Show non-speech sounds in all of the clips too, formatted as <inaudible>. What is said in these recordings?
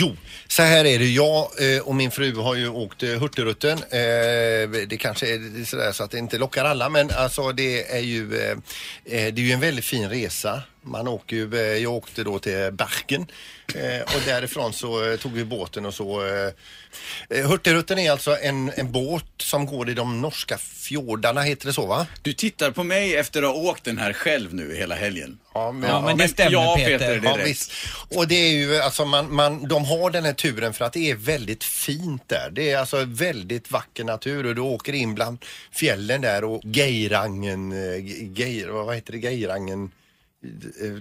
Jo, så här är det. Jag eh, och min fru har ju åkt eh, Hurtigruten. Eh, det kanske är sådär så att det inte lockar alla men alltså det är ju, det är ju en väldigt fin resa. Man åker ju, jag åkte då till Bergen och därifrån så tog vi båten och så. Hurtigruten är alltså en, en båt som går i de norska fjordarna, heter det så va? Du tittar på mig efter att ha åkt den här själv nu hela helgen. Ja, men, Ja, men det stämmer, ja, Peter. Peter, det är Ja, rätt. visst. Och det är ju alltså man, man, de har den här turen för att det är väldigt fint där. Det är alltså väldigt vacker natur och du åker in bland fjällen där och Geirangen, eh, Geir, vad heter det, Geirangen?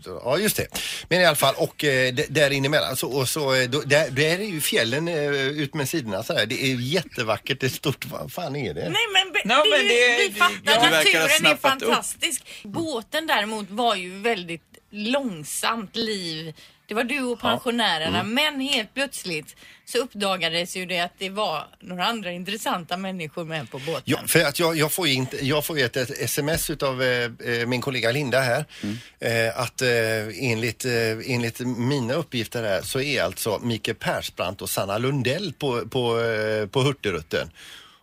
Ja just det. Men i alla fall och eh, d- där inne emellan så, och så, eh, då, där, där är ju fjällen eh, ut med sidorna så här. Det är jättevackert, det är stort. Vad fan är det? Nej men, be, No, det, men det- vi fattar, verkar ha naturen är snappat upp. fantastisk. Båten däremot var ju väldigt långsamt liv. Det var du och pensionärerna Mm. men helt plötsligt så uppdagades ju det att det var några andra intressanta människor med på båten. Ja, för att jag, jag får ju inte, jag får ett, ett sms utav eh, eh, min kollega Linda här eh, att eh, enligt, eh, enligt mina uppgifter här så är alltså Mikael Persbrandt och Sanna Lundell på, på, eh, på Hurtigruten.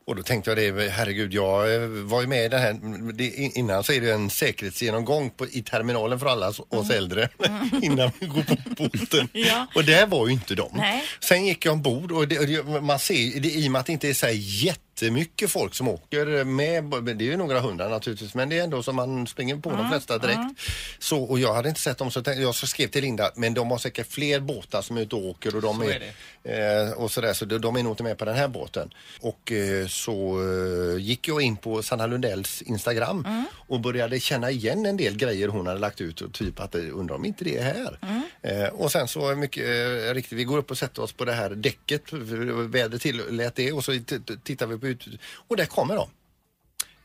Och då tänkte jag det, herregud, jag eh, var ju med i den här, det, innan så är det en säkerhetsgenomgång på, i terminalen för alla oss oss äldre <laughs> innan vi går på båten. <laughs> Ja. Och det var ju inte de. Nej. Sen gick jag ombord och, det, och det, man ser, det, i och med att det inte är så här jättemycket folk som åker med, det är ju några hundra naturligtvis, men det är ändå som man springer på de flesta direkt. Så, och jag hade inte sett dem så tänkte, jag skrev till Linda, men de har säkert fler båtar som är ute och åker och de Så är, är eh, och sådär, så de, de är nog inte med på den här båten. Och eh, så eh, gick jag in på Sanna Lundells Instagram och började känna igen en del grejer hon hade lagt ut och typ att eh, undrar om inte det är här. Eh, och sen så mycket eh, riktigt, vi går upp och sätter oss på det här däcket, väder till lät det och så tittar vi på ut och där kommer de.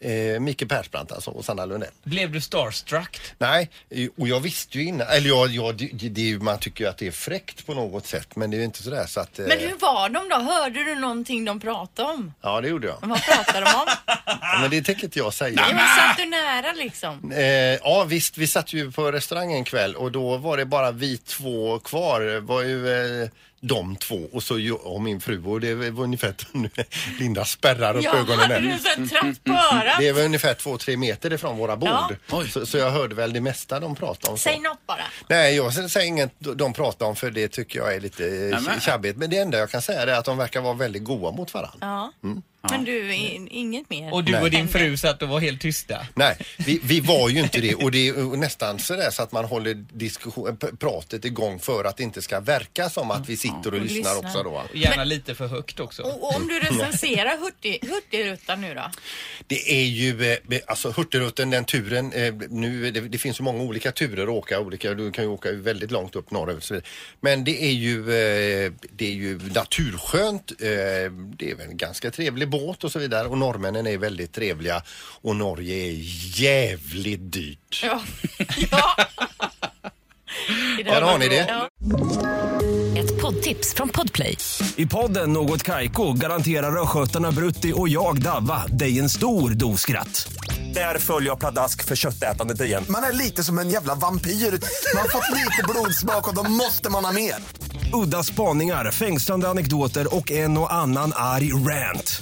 Eh, Micke Persbrandt alltså och Sanna Lundell. Blev du starstruck? Nej, och jag visste ju innan, eller jag, jag, det, det, man tycker ju att det är fräckt på något sätt men det är ju inte sådär så att... eh, Men hur var de då? Hörde du någonting de pratade om? Ja det gjorde jag. Vad pratade de om? Ja, men det tänker inte jag säga. Ja, men satt du nära liksom? Eh, ja visst, vi satt ju på restaurang en kväll och då var det bara vi två kvar. Det var ju eh, de två och så jag och min fru och det var ungefär, <laughs> Linda spärrar upp Ja, ögonen hade här. du på örat? Det var ungefär två, tre meter ifrån våra bord. Ja. Så, så jag hörde väl det mesta de pratade om. Så. Säg något bara. Nej, jag säger inget de pratar om för det tycker jag är lite men- tjabbigt. Men det enda jag kan säga är att de verkar vara väldigt goda mot varandra. Ja. Men du, i- inget mer? Och du Nej. och din fru satt och var helt tysta? Nej, vi, vi var ju inte det och det är nästan sådär så att man håller diskussion, pratet igång för att det inte ska verka som att vi sitter och Och lyssnar lyssnar. också då. Gärna lite för högt också. Och, och om du recenserar Hurtig- Hurtigruten nu då? Det är ju, eh, alltså Hurtigruten, den turen, eh, nu, det, det finns ju många olika turer att åka, olika, du kan ju åka väldigt långt upp norröver. så vidare. Men det är ju, eh, det är ju naturskönt, det är väl ganska båt och så vidare och norrmännen är väldigt trevliga och Norge är jävligt dyrt. Ja. ja. <laughs> Där har ni det. Ja. Ett poddtips från Podplay. I podden Något Kaiko garanterar östgötarna Brutti och jag, Davva, dig en stor dos skratt. Där följer jag pladask för köttätandet igen. Man är lite som en jävla vampyr. Man har fått lite blodsmak och då måste man ha mer. Udda spaningar, fängslande anekdoter och en och annan arg rant.